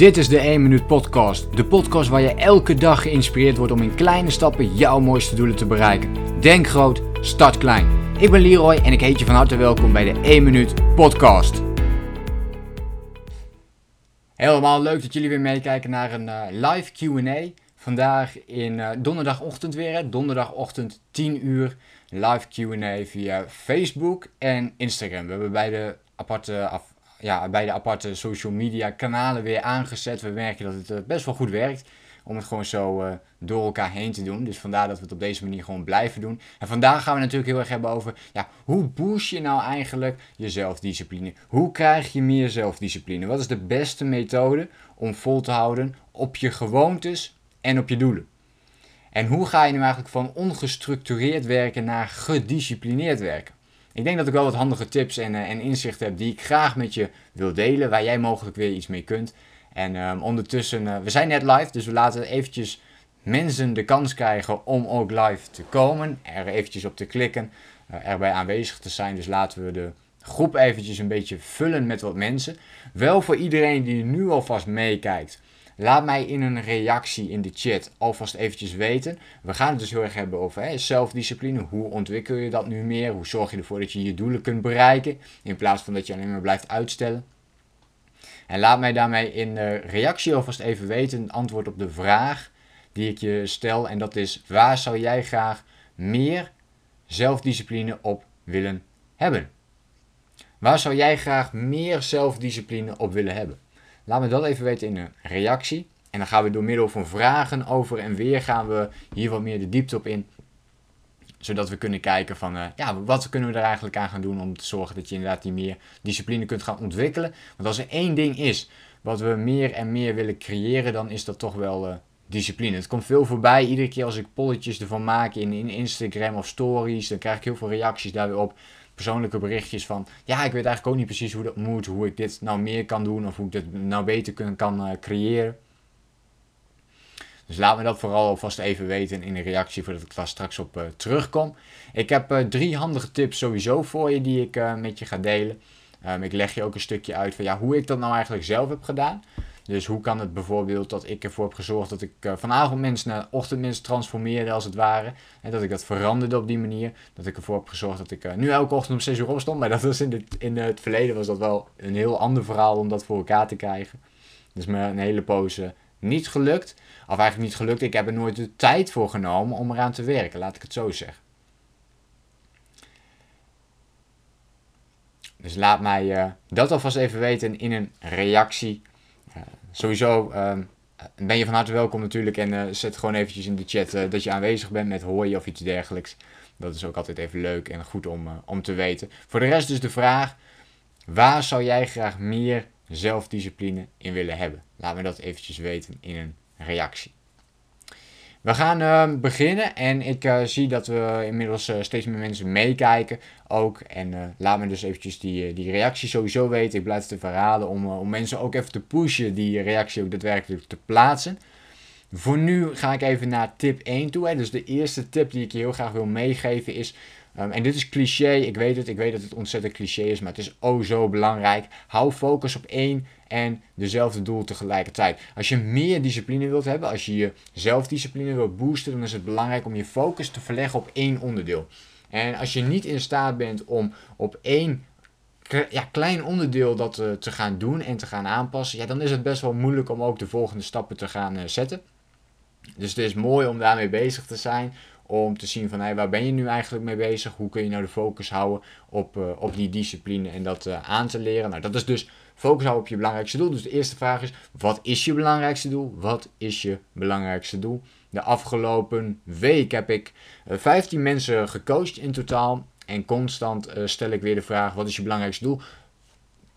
Dit is de 1 Minuut Podcast. De podcast waar je elke dag geïnspireerd wordt om in kleine stappen jouw mooiste doelen te bereiken. Denk groot, start klein. Ik ben Leroy en ik heet je van harte welkom bij de 1 Minuut Podcast. Helemaal leuk dat jullie weer meekijken naar een uh, live QA. Vandaag in uh, donderdagochtend weer, donderdagochtend 10 uur. Live QA via Facebook en Instagram. We hebben beide aparte af ja, bij de aparte social media kanalen weer aangezet. We merken dat het eh, best wel goed werkt om het gewoon zo uh, door elkaar heen te doen. Dus vandaar dat we het op deze manier gewoon blijven doen. En vandaag gaan we natuurlijk heel erg hebben over, ja, hoe boost je nou eigenlijk je zelfdiscipline? Hoe krijg je meer zelfdiscipline? Wat is de beste methode om vol te houden op je gewoontes en op je doelen? En hoe ga je nu eigenlijk van ongestructureerd werken naar gedisciplineerd werken? Ik denk dat ik wel wat handige tips en, uh, en inzichten heb die ik graag met je wil delen, waar jij mogelijk weer iets mee kunt. En um, ondertussen, uh, we zijn net live, dus we laten eventjes mensen de kans krijgen om ook live te komen, er eventjes op te klikken, uh, erbij aanwezig te zijn. Dus laten we de groep eventjes een beetje vullen met wat mensen. Wel voor iedereen die nu alvast meekijkt. Laat mij in een reactie in de chat alvast eventjes weten. We gaan het dus heel erg hebben over hè, zelfdiscipline. Hoe ontwikkel je dat nu meer? Hoe zorg je ervoor dat je je doelen kunt bereiken? In plaats van dat je alleen maar blijft uitstellen. En laat mij daarmee in de reactie alvast even weten een antwoord op de vraag die ik je stel. En dat is: waar zou jij graag meer zelfdiscipline op willen hebben? Waar zou jij graag meer zelfdiscipline op willen hebben? Laat me dat even weten in een reactie. En dan gaan we door middel van vragen over en weer gaan we hier wat meer de diepte op in. Zodat we kunnen kijken van, uh, ja, wat kunnen we er eigenlijk aan gaan doen om te zorgen dat je inderdaad die meer discipline kunt gaan ontwikkelen. Want als er één ding is wat we meer en meer willen creëren, dan is dat toch wel uh, discipline. Het komt veel voorbij. Iedere keer als ik polletjes ervan maak in, in Instagram of stories, dan krijg ik heel veel reacties daar weer op persoonlijke berichtjes van, ja, ik weet eigenlijk ook niet precies hoe dat moet, hoe ik dit nou meer kan doen of hoe ik dit nou beter kan, kan uh, creëren. Dus laat me dat vooral alvast even weten in een reactie voordat ik daar straks op uh, terugkom. Ik heb uh, drie handige tips sowieso voor je die ik met je ga delen. Um, ik leg je ook een stukje uit van ja, hoe ik dat nou eigenlijk zelf heb gedaan. Dus hoe kan het bijvoorbeeld dat ik ervoor heb gezorgd dat ik uh, vanavond mensen naar ochtendmens transformeerde als het ware. En dat ik dat veranderde op die manier. Dat ik ervoor heb gezorgd dat ik uh, nu elke ochtend om 6 uur opstond. Maar dat was in, de, in het verleden was dat wel een heel ander verhaal om dat voor elkaar te krijgen. Dus me een hele poos niet gelukt. Of eigenlijk niet gelukt. Ik heb er nooit de tijd voor genomen om eraan te werken. Laat ik het zo zeggen. Dus laat mij dat alvast even weten in een reactie sowieso um, ben je van harte welkom natuurlijk. En uh, zet gewoon eventjes in de chat uh, dat je aanwezig bent met hooi of iets dergelijks. Dat is ook altijd even leuk en goed om, uh, om te weten. Voor de rest dus de vraag. Waar zou jij graag meer zelfdiscipline in willen hebben? Laat me dat eventjes weten in een reactie. We gaan uh, beginnen en ik uh, zie dat we inmiddels uh, steeds meer mensen meekijken ook. En laat me dus eventjes die, die reactie sowieso weten. Ik blijf het even herhalen om, om mensen ook even te pushen die reactie ook daadwerkelijk te plaatsen. Voor nu ga ik even naar tip 1 toe. Hè. Dus de eerste tip die ik je heel graag wil meegeven is... Um, en dit is cliché, ik weet het, ik weet dat het ontzettend cliché is, maar het is oh zo belangrijk. Hou focus op één en dezelfde doel tegelijkertijd. Als je meer discipline wilt hebben, als je je zelfdiscipline wilt boosten, dan is het belangrijk om je focus te verleggen op één onderdeel. En als je niet in staat bent om op één ja, klein onderdeel dat uh, te gaan doen en te gaan aanpassen, ja, dan is het best wel moeilijk om ook de volgende stappen te gaan uh, zetten. Dus het is mooi om daarmee bezig te zijn. Om te zien van hey, waar ben je nu eigenlijk mee bezig? Hoe kun je nou de focus houden op, uh, op die discipline en dat aan te leren? Nou, dat is dus Focus houden op je belangrijkste doel. Dus de eerste vraag is: wat is je belangrijkste doel? Wat is je belangrijkste doel? De afgelopen week heb ik 15 eh, mensen gecoacht in totaal. En constant uh, stel ik weer de vraag: wat is je belangrijkste doel?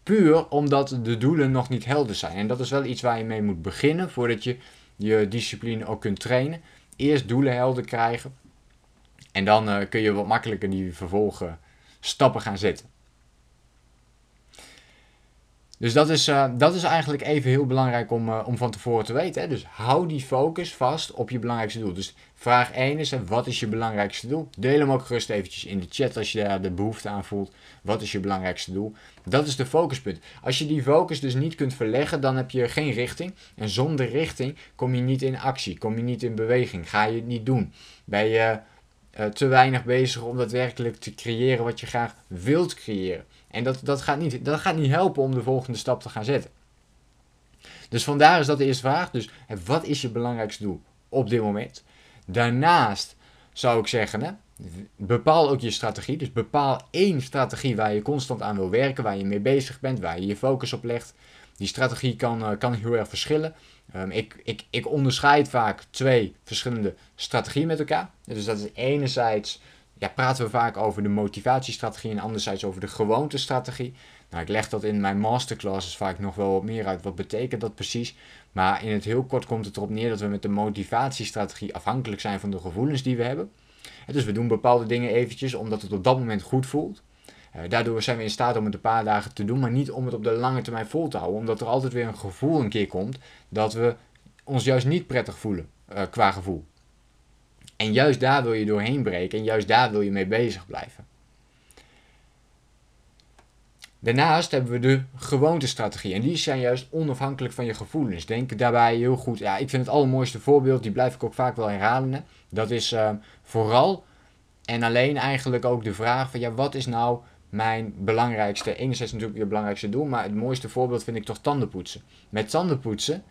Puur omdat de doelen nog niet helder zijn. En dat is wel iets waar je mee moet beginnen voordat je je discipline ook kunt trainen. Eerst doelen helder krijgen. En dan uh, kun je wat makkelijker die vervolgen stappen gaan zetten. Dus dat is, uh, dat is eigenlijk even heel belangrijk om, uh, om van tevoren te weten. Hè? Dus hou die focus vast op je belangrijkste doel. Dus vraag 1 is, wat is je belangrijkste doel? Deel hem ook gerust eventjes in de chat als je daar de behoefte aan voelt. Wat is je belangrijkste doel? Dat is de focuspunt. Als je die focus dus niet kunt verleggen, dan heb je geen richting. En zonder richting kom je niet in actie, kom je niet in beweging, ga je het niet doen. Ben je uh, te weinig bezig om daadwerkelijk te creëren wat je graag wilt creëren. En dat, dat, gaat niet, dat gaat niet helpen om de volgende stap te gaan zetten. Dus vandaar is dat de eerste vraag. Dus wat is je belangrijkste doel op dit moment? Daarnaast zou ik zeggen, hè, bepaal ook je strategie. Dus bepaal één strategie waar je constant aan wil werken, waar je mee bezig bent, waar je je focus op legt. Die strategie kan, uh, kan heel erg verschillen. Um, ik, ik, ik onderscheid vaak twee verschillende strategieën met elkaar. Dus dat is enerzijds ja, praten we vaak over de motivatiestrategie en anderzijds over de gewoontestrategie. Nou, ik leg dat in mijn masterclasses vaak nog wel wat meer uit. Wat betekent dat precies? Maar in het heel kort komt het erop neer dat we met de motivatiestrategie afhankelijk zijn van de gevoelens die we hebben. Dus we doen bepaalde dingen eventjes omdat het op dat moment goed voelt. Uh, daardoor zijn we in staat om het een paar dagen te doen, maar niet om het op de lange termijn vol te houden. Omdat er altijd weer een gevoel een keer komt dat we ons juist niet prettig voelen uh, qua gevoel. En juist daar wil je doorheen breken en juist daar wil je mee bezig blijven. Daarnaast hebben we de gewoontestrategie. En die zijn juist onafhankelijk van je gevoelens. Denk daarbij heel goed. Ja, ik vind het allermooiste voorbeeld, die blijf ik ook vaak wel herhalen. Dat is uh, vooral en alleen eigenlijk ook de vraag van ja, wat is nou mijn belangrijkste, enerzijds natuurlijk je belangrijkste doel, maar het mooiste voorbeeld vind ik toch tandenpoetsen. Met tandenpoetsen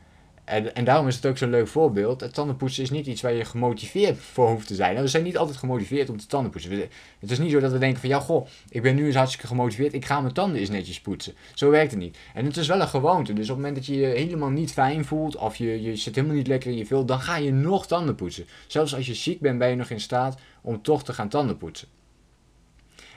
en, en daarom is het ook zo'n leuk voorbeeld. Het tandenpoetsen is niet iets waar je gemotiveerd voor hoeft te zijn. we zijn niet altijd gemotiveerd om te tandenpoetsen. Het is niet zo dat we denken van, ja goh, ik ben nu eens hartstikke gemotiveerd. Ik ga mijn tanden eens netjes poetsen. Zo werkt het niet. En het is wel een gewoonte. Dus op het moment dat je je helemaal niet fijn voelt, of je, je zit helemaal niet lekker in je vel, dan ga je nog tanden poetsen. Zelfs als je ziek bent, ben je nog in staat om toch te gaan tanden poetsen.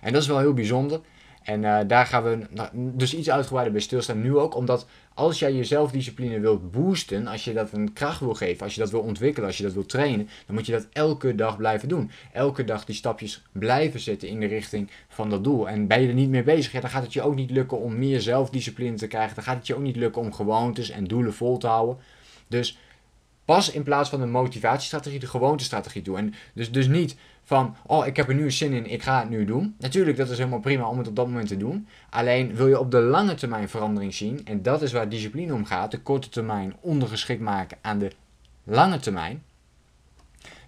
En dat is wel heel bijzonder. En uh, daar gaan we dus iets uitgebreider bij stilstaan nu ook. Omdat als jij je zelfdiscipline wilt boosten, als je dat een kracht wil geven, als je dat wil ontwikkelen, als je dat wil trainen, dan moet je dat elke dag blijven doen. Elke dag die stapjes blijven zetten in de richting van dat doel. En ben je er niet mee bezig, ja, dan gaat het je ook niet lukken om meer zelfdiscipline te krijgen. Dan gaat het je ook niet lukken om gewoontes en doelen vol te houden. Dus pas in plaats van een motivatiestrategie de gewoontestrategie toe. En dus, dus niet van, oh, ik heb er nu zin in, ik ga het nu doen. Natuurlijk, dat is helemaal prima om het op dat moment te doen. Alleen wil je op de lange termijn verandering zien, en dat is waar discipline om gaat, de korte termijn ondergeschikt maken aan de lange termijn,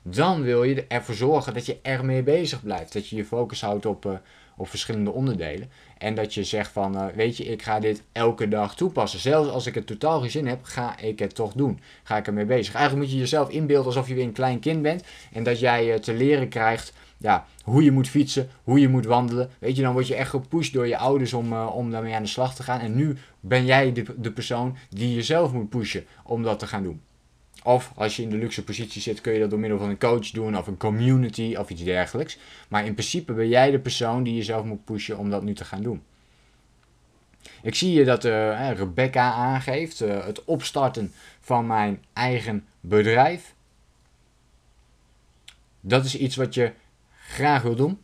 dan wil je ervoor zorgen dat je ermee bezig blijft. Dat je je focus houdt op, uh, op verschillende onderdelen. En dat je zegt van, uh, weet je, ik ga dit elke dag toepassen. Zelfs als ik het totaal geen zin heb, ga ik het toch doen. Ga ik ermee bezig. Eigenlijk moet je jezelf inbeelden alsof je weer een klein kind bent. En dat jij uh, te leren krijgt ja, hoe je moet fietsen, hoe je moet wandelen. Weet je, dan word je echt gepusht door je ouders om, uh, om daarmee aan de slag te gaan. En nu ben jij de, de persoon die jezelf moet pushen om dat te gaan doen. Of als je in de luxe positie zit, kun je dat door middel van een coach doen of een community of iets dergelijks. Maar in principe ben jij de persoon die jezelf moet pushen om dat nu te gaan doen. Ik zie hier dat uh, Rebecca aangeeft uh, het opstarten van mijn eigen bedrijf. Dat is iets wat je graag wil doen.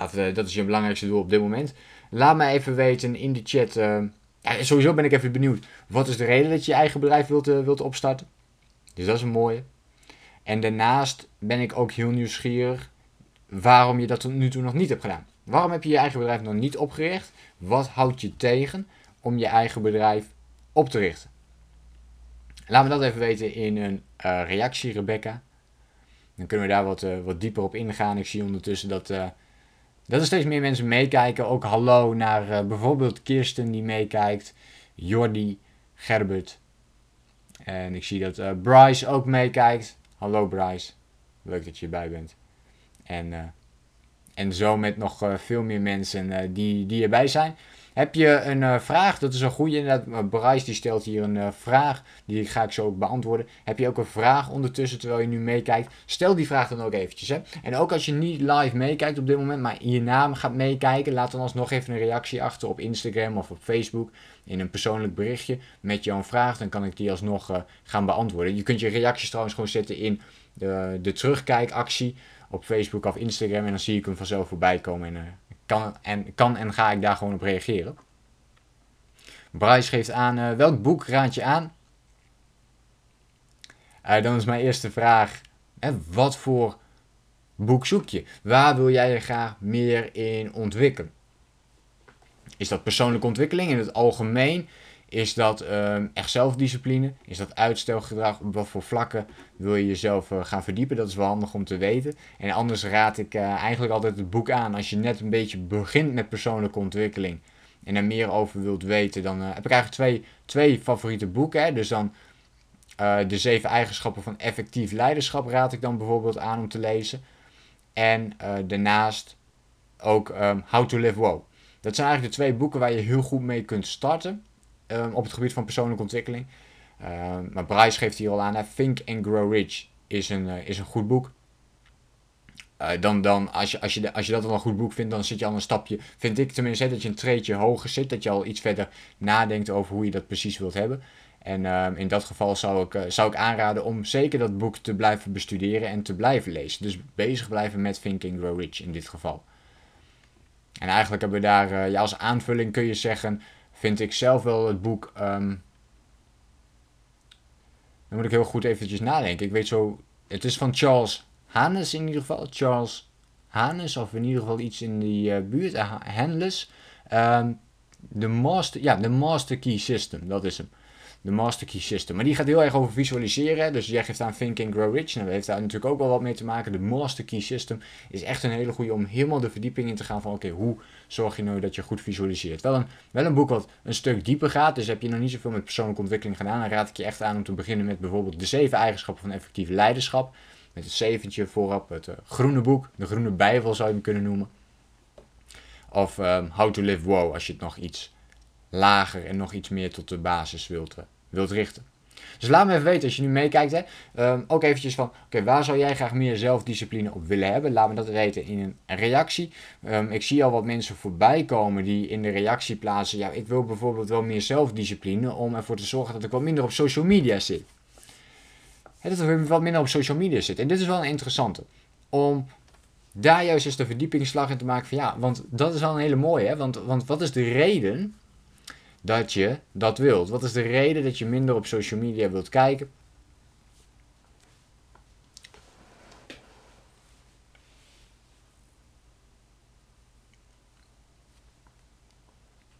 Of uh, dat is je belangrijkste doel op dit moment. Laat me even weten in de chat. ja, sowieso ben ik even benieuwd. Wat is de reden dat je je eigen bedrijf wilt, wilt opstarten? Dus dat is een mooie. En daarnaast ben ik ook heel nieuwsgierig waarom je dat tot nu toe nog niet hebt gedaan. Waarom heb je je eigen bedrijf nog niet opgericht? Wat houdt je tegen om je eigen bedrijf op te richten? Laat me dat even weten in een uh, reactie, Rebecca. Dan kunnen we daar wat, uh, wat dieper op ingaan. Ik zie ondertussen dat, uh, dat er steeds meer mensen meekijken. Ook hallo naar bijvoorbeeld Kirsten die meekijkt. Jordi, Gerbert, en ik zie dat uh, Bryce ook meekijkt. Hallo Bryce, leuk dat je erbij bent. En, uh, en zo met nog uh, veel meer mensen die, die erbij zijn. Heb je een vraag? Dat is een goede. Inderdaad, Bryce die stelt hier een vraag. Die ga ik zo ook beantwoorden. Heb je ook een vraag ondertussen terwijl je nu meekijkt? Stel die vraag dan ook eventjes. Hè? En ook als je niet live meekijkt op dit moment, maar je naam gaat meekijken, laat dan alsnog even een reactie achter op Instagram of op Facebook in een persoonlijk berichtje met jouw vraag. Dan kan ik die alsnog uh, gaan beantwoorden. Je kunt je reacties trouwens gewoon zetten in de, de terugkijkactie op Facebook of Instagram. En dan zie ik hem vanzelf voorbij komen. En, kan, en kan en ga ik daar gewoon op reageren. Bryce geeft aan, welk boek raad je aan? dan is mijn eerste vraag, wat voor boek zoek je? Waar wil jij je graag meer in ontwikkelen? Is dat persoonlijke ontwikkeling in het algemeen? Is dat um, echt zelfdiscipline? Is dat uitstelgedrag? Op wat voor vlakken wil je jezelf uh, gaan verdiepen? Dat is wel handig om te weten. En anders raad ik uh, eigenlijk altijd het boek aan als je net een beetje begint met persoonlijke ontwikkeling en er meer over wilt weten. Dan uh, heb ik eigenlijk twee, twee favoriete boeken. Hè? Dus dan de zeven eigenschappen van effectief leiderschap raad ik dan bijvoorbeeld aan om te lezen. En daarnaast ook um, How to Live Well. Dat zijn eigenlijk de twee boeken waar je heel goed mee kunt starten. Ehm, op het gebied van persoonlijke ontwikkeling. Um, maar Bryce geeft hier al aan, Think and Grow Rich is een, uh, is een goed boek. Uh, dan, dan als, je, als, je, als je dat al een goed boek vindt, dan zit je al een stapje, vind ik tenminste, dat je een treetje hoger zit. Dat je al iets verder nadenkt over hoe je dat precies wilt hebben. En uh, in dat geval zou ik, uh, zou ik aanraden om zeker dat boek te blijven bestuderen en te blijven lezen. Dus bezig blijven met Think and Grow Rich in dit geval. En eigenlijk hebben we daar, ja, als aanvulling kun je zeggen, vind ik zelf wel het boek. Um, dan moet ik heel goed eventjes nadenken. Ik weet zo. Het is van Charles Hanes in ieder geval. Charles Hanes, of in ieder geval iets in die uh, buurt. Uh, Handless. Um, de master, ja, de Master Key System, dat is hem de Master Key System. Maar die gaat heel erg over visualiseren. Dus jij geeft aan Think and Grow Rich. Nou, dat heeft daar natuurlijk ook wel wat mee te maken. De Master Key System is echt een hele goede om helemaal de verdieping in te gaan van oké, hoe zorg je nou dat je goed visualiseert. Wel een, wel een boek wat een stuk dieper gaat. Dus heb je nog niet zoveel met persoonlijke ontwikkeling gedaan, dan raad ik je echt aan om te beginnen met bijvoorbeeld de zeven eigenschappen van effectief leiderschap. Met het zeventje voorop, het uh, groene boek, de groene bijbel zou je hem kunnen noemen. Of um, How to Live Wow, als je het nog iets lager en nog iets meer tot de basis wilt uh, wilt richten. Dus laat me even weten als je nu meekijkt. Hè, ehm, ook eventjes van, oké, waar zou jij graag meer zelfdiscipline op willen hebben? Laat me dat weten in een reactie. Um, ik zie al wat mensen voorbij komen die in de reactie plaatsen. Ja, ik wil bijvoorbeeld wel meer zelfdiscipline om ervoor te zorgen dat ik wat minder op social media zit. Hè, dat ik wat minder op social media zit. En dit is wel een interessante. Om daar juist eens de verdiepingsslag in te maken van ja, want dat is wel een hele mooie. Hè? Want, want wat is de reden dat je dat wilt? Wat is de reden dat je minder op social media wilt kijken?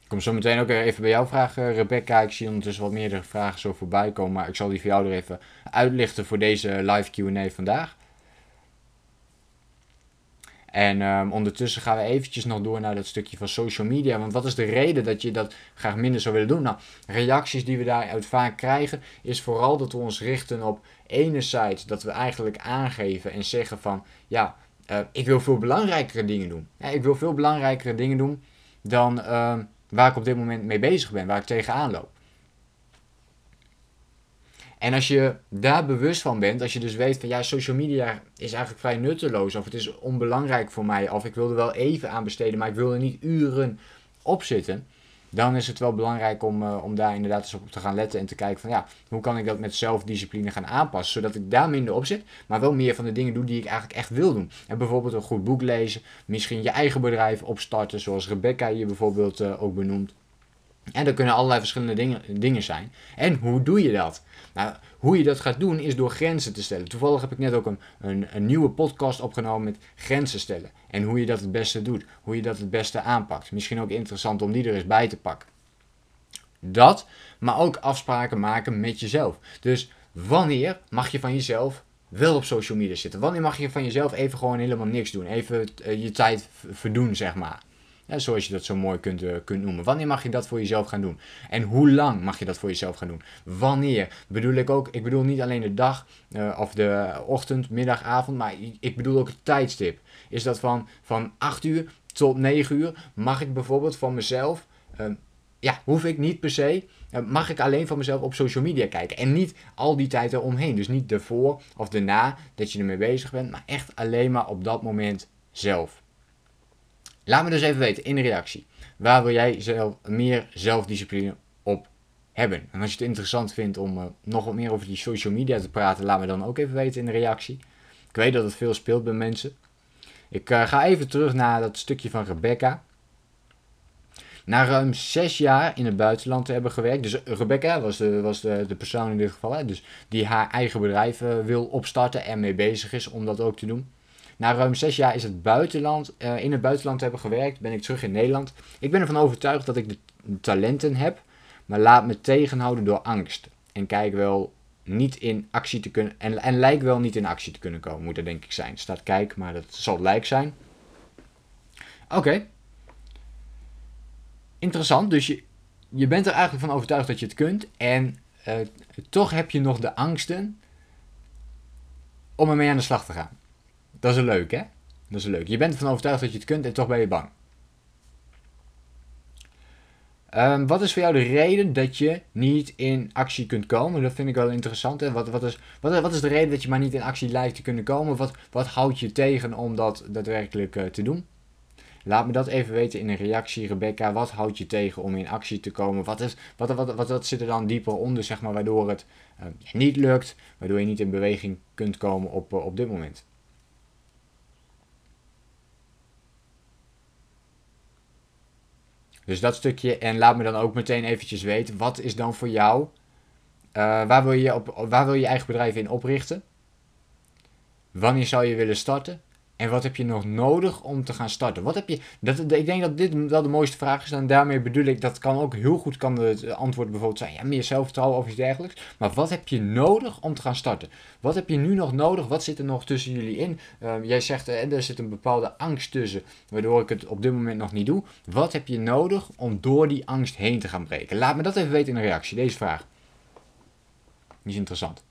Ik kom zo meteen ook even bij jou vragen, Rebecca. Ik zie ondertussen wat meerdere vragen zo voorbij komen, maar ik zal die voor jou er even uitlichten voor deze live Q&A vandaag. En um, ondertussen gaan we eventjes nog door naar dat stukje van social media. Want wat is de reden dat je dat graag minder zou willen doen? Nou, reacties die we daaruit vaak krijgen, is vooral dat we ons richten op enerzijds dat we eigenlijk aangeven en zeggen van ja, uh, ik wil veel belangrijkere dingen doen. Ik wil veel belangrijkere dingen doen dan uh, waar ik op dit moment mee bezig ben, waar ik tegenaan loop. En als je daar bewust van bent, als je dus weet van ja, social media is eigenlijk vrij nutteloos of het is onbelangrijk voor mij of ik wil er wel even aan besteden, maar ik wil er niet uren op zitten, dan is het wel belangrijk om, uh, om daar inderdaad eens op te gaan letten en te kijken van ja, hoe kan ik dat met zelfdiscipline gaan aanpassen, zodat ik daar minder op zit, maar wel meer van de dingen doe die ik eigenlijk echt wil doen. En bijvoorbeeld een goed boek lezen, misschien je eigen bedrijf opstarten, zoals Rebecca hier bijvoorbeeld uh, ook benoemt. En er kunnen allerlei verschillende dingen, dingen zijn. En hoe doe je dat? Nou, hoe je dat gaat doen is door grenzen te stellen. Toevallig heb ik net ook een, een, een, nieuwe podcast opgenomen met grenzen stellen. En hoe je dat het beste doet. Hoe je dat het beste aanpakt. Misschien ook interessant om die er eens bij te pakken. Dat, maar ook afspraken maken met jezelf. Dus wanneer mag je van jezelf wel op social media zitten? Wanneer mag je van jezelf even gewoon helemaal niks doen? Even uh, je tijd verdoen, zeg maar. Zoals je dat zo mooi kunt, uh, kunt noemen. Wanneer mag je dat voor jezelf gaan doen? En hoe lang mag je dat voor jezelf gaan doen? Wanneer? Bedoel ik ook, ik bedoel niet alleen de dag uh, of de ochtend, middag, avond, maar ik bedoel ook het tijdstip. Is dat van, van 8 uur tot 9 uur? Mag ik bijvoorbeeld van mezelf, uh, ja, hoef ik niet per se, mag ik alleen van mezelf op social media kijken. En niet al die tijd eromheen. Dus niet ervoor of daarna dat je ermee bezig bent, maar echt alleen maar op dat moment zelf. Laat me dus even weten in de reactie. Waar wil jij zelf meer zelfdiscipline op hebben? En als je het interessant vindt om uh, nog wat meer over die social media te praten, laat me dan ook even weten in de reactie. Ik weet dat het veel speelt bij mensen. Ik uh, ga even terug naar dat stukje van Rebecca. Na ruim zes jaar in het buitenland te hebben gewerkt. Dus Rebecca was de, was de, de persoon in dit geval. Hè, dus die haar eigen bedrijf uh, wil opstarten en mee bezig is om dat ook te doen. Na ruim zes jaar is het buitenland, uh, in het buitenland te hebben gewerkt, ben ik terug in Nederland. Ik ben ervan overtuigd dat ik de talenten heb, maar laat me tegenhouden door angst. En kijk wel niet in actie te kunnen. En, en lijkt wel niet in actie te kunnen komen, moet er denk ik zijn. Staat kijk, maar dat zal lijk zijn. Oké. Interessant. Dus je, je bent er eigenlijk van overtuigd dat je het kunt. En uh, toch heb je nog de angsten om ermee aan de slag te gaan. Dat is leuk, hè? Dat is leuk. Je bent ervan overtuigd dat je het kunt en toch ben je bang. Um, wat is voor jou de reden dat je niet in actie kunt komen? Dat vind ik wel interessant. Hè? Wat, wat, is, wat, is de reden dat je maar niet in actie lijkt te kunnen komen? Wat, wat houdt je tegen om dat daadwerkelijk uh, te doen? Laat me dat even weten in een reactie, Rebecca. Wat houdt je tegen om in actie te komen? Wat, is, wat, wat, wat, zit er dan dieper onder, zeg maar, waardoor het uh, niet lukt? Waardoor je niet in beweging kunt komen op, uh, op dit moment? Dus dat stukje. En laat me dan ook meteen eventjes weten. Wat is dan voor jou. Uh, waar, wil je op, waar wil je eigen bedrijf in oprichten? Wanneer zou je willen starten? En wat heb je nog nodig om te gaan starten? Wat heb je, dat, ik denk dat dit wel de mooiste vraag is. En daarmee bedoel ik, dat kan ook heel goed kan het antwoord bijvoorbeeld zijn. Ja, meer zelfvertrouwen of iets dergelijks. Maar wat heb je nodig om te gaan starten? Wat heb je nu nog nodig? Wat zit er nog tussen jullie in? Uh, jij zegt, uh, er zit een bepaalde angst tussen, waardoor ik het op dit moment nog niet doe. Wat heb je nodig om door die angst heen te gaan breken? Laat me dat even weten in een reactie, deze vraag. Is interessant.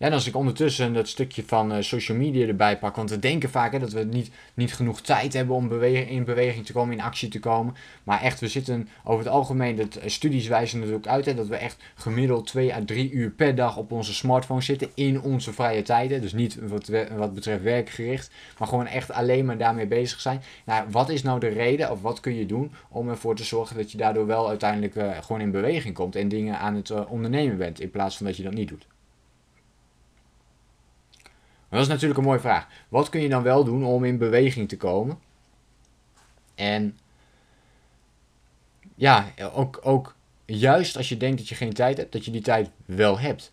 Ja, en als ik ondertussen dat stukje van uh, social media erbij pak, want we denken vaak hè, dat we niet, niet genoeg tijd hebben om in beweging te komen, in actie te komen. Maar echt, we zitten over het algemeen, dat eh, studies wijzen natuurlijk uit, hè, dat we echt gemiddeld 2 à 3 uur per dag op onze smartphone zitten in onze vrije tijden. Dus niet wat, betreft werkgericht, maar gewoon echt alleen maar daarmee bezig zijn. Nou, wat is nou de reden of wat kun je doen om ervoor te zorgen dat je daardoor wel uiteindelijk uh, gewoon in beweging komt en dingen aan het ondernemen bent in plaats van dat je dat niet doet? Dat is natuurlijk een mooie vraag. Wat kun je dan wel doen om in beweging te komen? En ja, ook, ook juist als je denkt dat je geen tijd hebt, dat je die tijd wel hebt.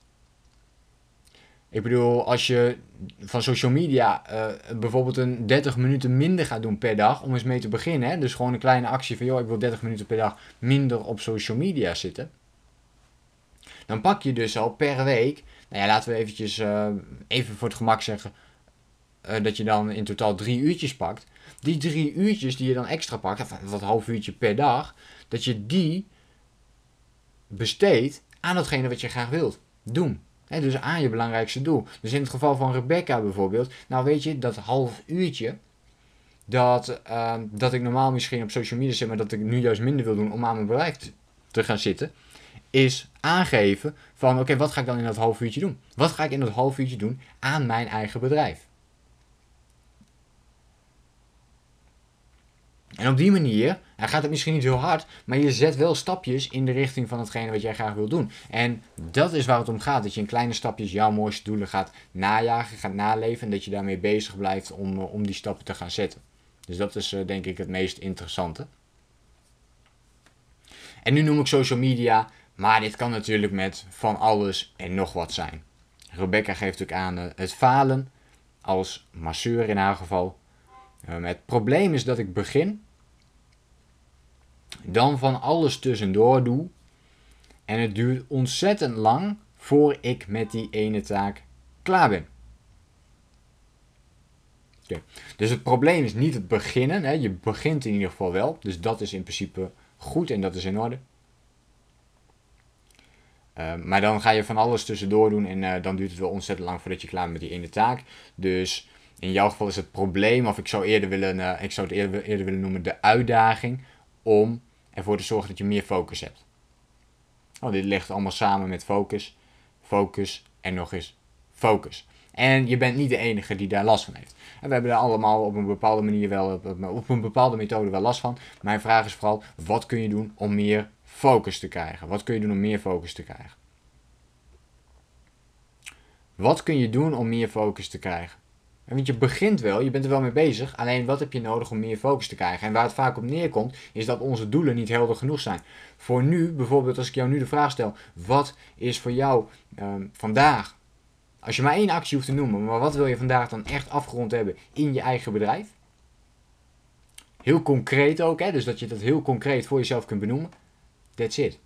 Ik bedoel, als je van social media uh, bijvoorbeeld een 30 minuten minder gaat doen per dag, om eens mee te beginnen. Hè? Dus gewoon een kleine actie van, joh, ik wil 30 minuten per dag minder op social media zitten. Dan pak je dus al per week nou ja, laten we eventjes, uh, even voor het gemak zeggen, uh, dat je dan in totaal drie uurtjes pakt. Die drie uurtjes die je dan extra pakt, of wat half uurtje per dag, dat je die besteedt aan datgene wat je graag wilt doen. Dus aan je belangrijkste doel. Dus in het geval van Rebecca bijvoorbeeld, nou weet je, dat half uurtje, dat, uh, dat ik normaal misschien op social media zit, maar dat ik nu juist minder wil doen om aan mijn bereik te gaan zitten is aangeven van oké, wat ga ik dan in dat half uurtje doen? Wat ga ik in dat half uurtje doen aan mijn eigen bedrijf? En op die manier, hij gaat het misschien niet heel hard, maar je zet wel stapjes in de richting van hetgene wat jij graag wil doen. En dat is waar het om gaat, dat je in kleine stapjes jouw mooiste doelen gaat najagen, gaat naleven en dat je daarmee bezig blijft om, eh, om die stappen te gaan zetten. Dus dat is uh, denk ik het meest interessante. En nu noem ik social media maar dit kan natuurlijk met van alles en nog wat zijn. Rebecca geeft ook aan uh, het falen als masseur in haar geval. Het probleem is dat ik begin, dan van alles tussendoor doe en het duurt ontzettend lang voor ik met die ene taak klaar ben. Dus het probleem is niet het beginnen. Hè. Je begint in ieder geval wel. Dus dat is in principe goed en dat is in orde. Ehm, maar dan ga je van alles tussendoor doen en uh, dan duurt het wel ontzettend lang voordat je klaar bent met die ene taak. Dus in jouw geval is het probleem, of ik zou, eerder willen, uh, ik zou het eerder, eerder willen noemen de uitdaging, om ervoor te zorgen dat je meer focus hebt. Oh, dit ligt allemaal samen met focus, focus en nog eens focus. En je bent niet de enige die daar last van heeft. En we hebben er allemaal op een bepaalde manier wel, op, op een bepaalde methode wel last van. Mijn vraag is vooral, wat kun je doen om meer focus te krijgen? Wat kun je doen om meer focus te krijgen? Wat kun je doen om meer focus te krijgen? Want je begint wel, je bent er wel mee bezig. Alleen wat heb je nodig om meer focus te krijgen? En waar het vaak op neerkomt, is dat onze doelen niet helder genoeg zijn. Voor nu, bijvoorbeeld als ik jou nu de vraag stel: wat is voor jou ehm, vandaag? Als je maar één actie hoeft te noemen, maar wat wil je vandaag dan echt afgerond hebben in je eigen bedrijf? Heel concreet ook, hè? dus dat je dat heel concreet voor jezelf kunt benoemen. That's it.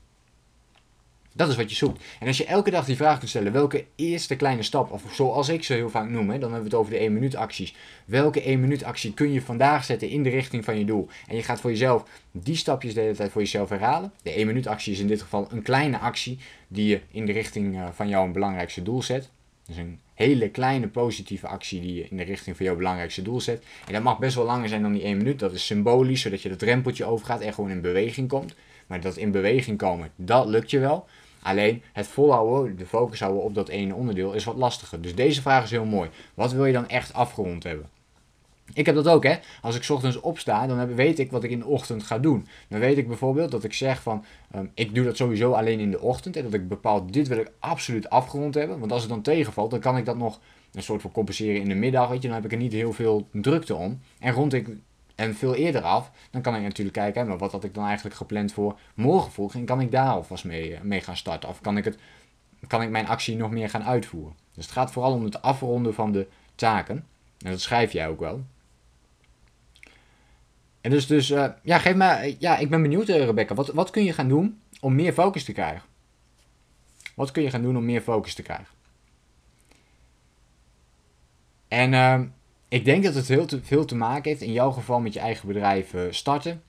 Dat is wat je zoekt. En als je elke dag die vraag kunt stellen, welke eerste kleine stap, of zoals ik ze heel vaak noem, hè, dan hebben we het over de 1 minuut acties. Welke 1 minuut actie kun je vandaag zetten in de richting van je doel? En je gaat voor jezelf die stapjes de hele tijd voor jezelf herhalen. De 1 minuut actie is in dit geval een kleine actie die je in de richting eh, van jouw belangrijkste doel zet. Dus een hele kleine positieve actie die je in de richting van jouw belangrijkste doel zet. En dat mag best wel langer zijn dan die 1 minuut. Dat is symbolisch, zodat je dat drempeltje overgaat en gewoon in beweging komt. Maar dat in beweging komen, dat lukt je wel. Alleen het volhouden, de focus houden op dat ene onderdeel is wat lastiger. Dus deze vraag is heel mooi. Wat wil je dan echt afgerond hebben? Ik heb dat ook, hè. Als ik ochtends opsta, dan weet ik wat ik in de ochtend ga doen. Dan weet ik bijvoorbeeld dat ik zeg van, ehm, ik doe dat sowieso alleen in de ochtend. En dat ik bepaal, dit wil ik absoluut afgerond hebben. Want als het dan tegenvalt, dan kan ik dat nog een soort van compenseren in de middag. Weet je, dan heb ik er niet heel veel drukte om. En rond ik en veel eerder af, dan kan ik natuurlijk kijken, maar wat had ik dan eigenlijk gepland voor morgen vroeg en kan ik daar alvast mee, eh, mee gaan starten? Of kan ik, het, kan ik mijn actie nog meer gaan uitvoeren? Dus het gaat vooral om het afronden van de taken. En dat schrijf jij ook wel. En dus, dus uh, ja, geef me, ja, ik ben benieuwd, Rebecca. Wat, wat kun je gaan doen om meer focus te krijgen? Wat kun je gaan doen om meer focus te krijgen? En uh, ik denk dat het heel veel te maken heeft, in jouw geval met je eigen bedrijf uh, starten.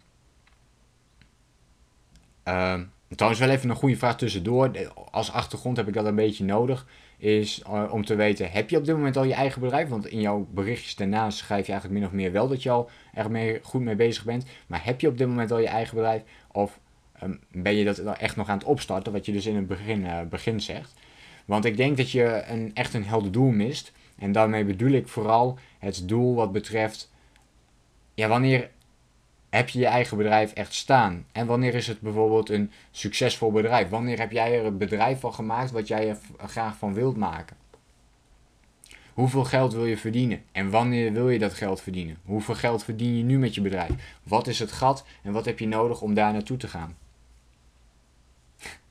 Uh, trouwens, wel even een goede vraag tussendoor. Als achtergrond heb ik dat een beetje nodig. Is uh, om te weten, heb je op dit moment al je eigen bedrijf? Want in jouw berichtjes daarnaast schrijf je eigenlijk min of meer wel dat je al er mee, goed mee bezig bent. Maar heb je op dit moment al je eigen bedrijf? Of um, ben je dat echt nog aan het opstarten, wat je dus in het begin, uh, begin zegt? Want ik denk dat je een, echt een helder doel mist. En daarmee bedoel ik vooral het doel wat betreft, ja, wanneer heb je je eigen bedrijf echt staan? En wanneer is het bijvoorbeeld een succesvol bedrijf? Wanneer heb jij er een bedrijf van gemaakt wat jij er graag van wilt maken? Hoeveel geld wil je verdienen? En wanneer wil je dat geld verdienen? Hoeveel geld verdien je nu met je bedrijf? Wat is het gat en wat heb je nodig om daar naartoe te gaan?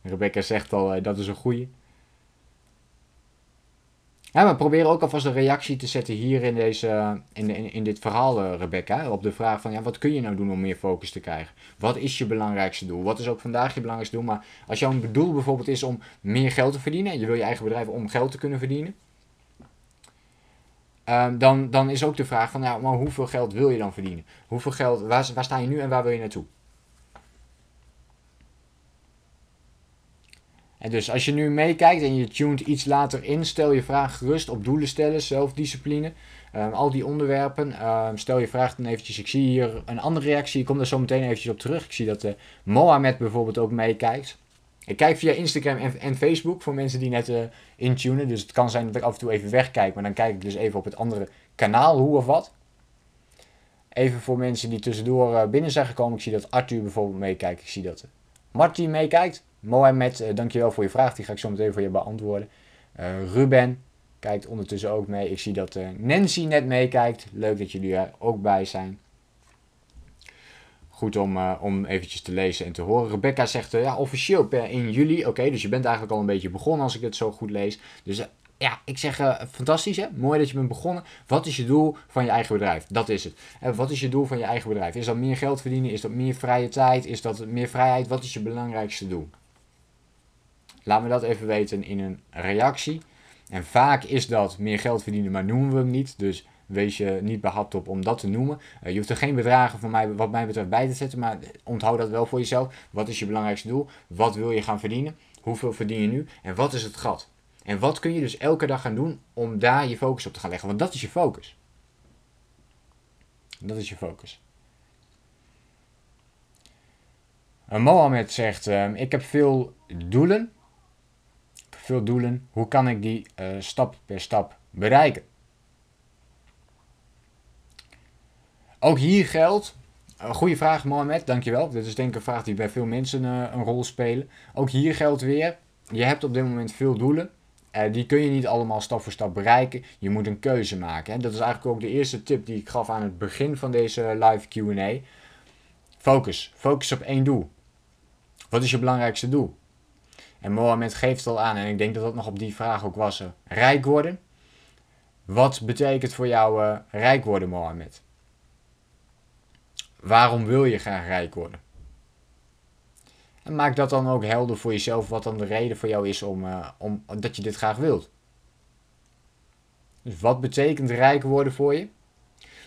Rebecca zegt al, eh, dat is een goeie. Ja, maar probeer ook alvast een reactie te zetten hier in, deze, in, in, in dit verhaal, uh, Rebecca. Op de vraag van, ja, wat kun je nou doen om meer focus te krijgen? Wat is je belangrijkste doel? Wat is ook vandaag je belangrijkste doel? Maar als jouw doel bijvoorbeeld is om meer geld te verdienen... en je wil je eigen bedrijf om geld te kunnen verdienen... Uh, dan, dan is ook de vraag van, ja, maar hoeveel geld wil je dan verdienen? Hoeveel geld, waar, waar sta je nu en waar wil je naartoe? En dus als je nu meekijkt en je tuned iets later in, stel je vraag gerust op doelen stellen, zelfdiscipline, um, al die onderwerpen. Um, stel je vraag dan eventjes, ik zie hier een andere reactie, ik kom daar zo meteen eventjes op terug. Ik zie dat uh, Mohamed bijvoorbeeld ook meekijkt. Ik kijk via Instagram en, en, Facebook voor mensen die net uh, intunen. Dus het kan zijn dat ik af en toe even wegkijk, maar dan kijk ik dus even op het andere kanaal, hoe of wat. Even voor mensen die tussendoor uh, binnen zijn gekomen. Ik zie dat Arthur bijvoorbeeld meekijkt. Ik zie dat Martin meekijkt. Mohamed, uh, dankjewel voor je vraag. Die ga ik zo meteen voor je beantwoorden. Uh, Ruben kijkt ondertussen ook mee. Ik zie dat uh, Nancy net meekijkt. Leuk dat jullie er ook bij zijn. Goed om, uh, om eventjes te lezen en te horen. Rebecca zegt ja, officieel per 1 juli. Oké, dus je bent eigenlijk al een beetje begonnen als ik het zo goed lees. Dus ja, ik zeg fantastisch hè. Mooi dat je bent begonnen. Wat is je doel van je eigen bedrijf? Dat is het. Wat is je doel van je eigen bedrijf? Is dat meer geld verdienen? Is dat meer vrije tijd? Is dat meer vrijheid? Wat is je belangrijkste doel? Laat me dat even weten in een reactie. En vaak is dat meer geld verdienen, maar noemen we hem niet. Dus wees je niet behapt op om dat te noemen. Uh, je hoeft er geen bedragen van mij, wat mij betreft bij te zetten, maar onthoud dat wel voor jezelf. Wat is je belangrijkste doel? Wat wil je gaan verdienen? Hoeveel verdien je nu? En wat is het gat? En wat kun je dus elke dag gaan doen om daar je focus op te gaan leggen? Want dat is je focus. Dat is je focus. Uh, Mohammed zegt: uh, Ik heb veel doelen doelen. Hoe kan ik die uh, stap per stap bereiken? Ook hier geldt, een goede vraag Mohamed, dankjewel. Dit is denk ik een vraag die bij veel mensen uh, een rol spelen. Ook hier geldt weer, je hebt op dit moment veel doelen. Uh, die kun je niet allemaal stap voor stap bereiken. Je moet een keuze maken. Hè. Dat is eigenlijk ook de eerste tip die ik gaf aan het begin van deze live QA. Focus. Focus op één doel. Wat is je belangrijkste doel? En Mohammed geeft al aan, en ik denk dat dat nog op die vraag ook was: rijk worden. Wat betekent voor jou uh, rijk worden, Mohammed? Waarom wil je graag rijk worden? En maak dat dan ook helder voor jezelf, wat dan de reden voor jou is om, uh, om, dat je dit graag wilt. Dus wat betekent rijk worden voor je?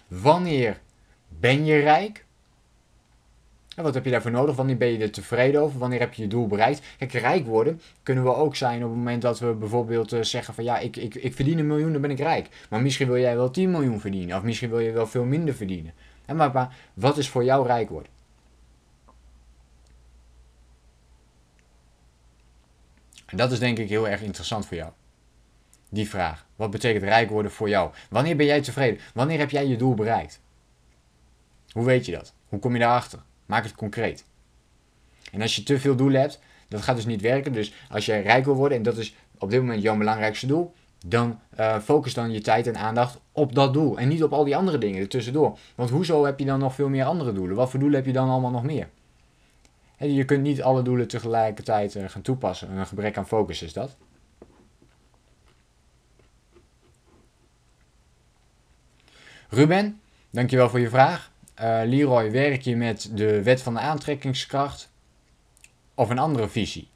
Wanneer ben je rijk? Wat heb je daarvoor nodig? Wanneer ben je er tevreden over? Wanneer heb je je doel bereikt? Kijk, rijk worden kunnen we ook zijn op het moment dat we bijvoorbeeld uh, zeggen van ja, ik, ik, ik verdien een miljoen, dan ben ik rijk. Maar misschien wil jij wel 10 miljoen verdienen. Of misschien wil je wel veel minder verdienen. En maar, maar wat is voor jou rijk worden? En dat is denk ik heel erg interessant voor jou. Die vraag. Wat betekent rijk worden voor jou? Wanneer ben jij tevreden? Wanneer heb jij je doel bereikt? Hoe weet je dat? Hoe kom je daarachter? Maak het concreet. En als je te veel doelen hebt, dat gaat dus niet werken. Dus als jij rijk wil worden, en dat is op dit moment jouw belangrijkste doel, dan uh, focus dan je tijd en aandacht op dat doel. En niet op al die andere dingen ertussendoor. Want hoezo heb je dan nog veel meer andere doelen? Wat voor doelen heb je dan allemaal nog meer? En je kunt niet alle doelen tegelijkertijd uh, gaan toepassen. Een gebrek aan focus is dat. Ruben, dankjewel voor je vraag. Uh, Leroy, werk je met de wet van de aantrekkingskracht of een andere visie?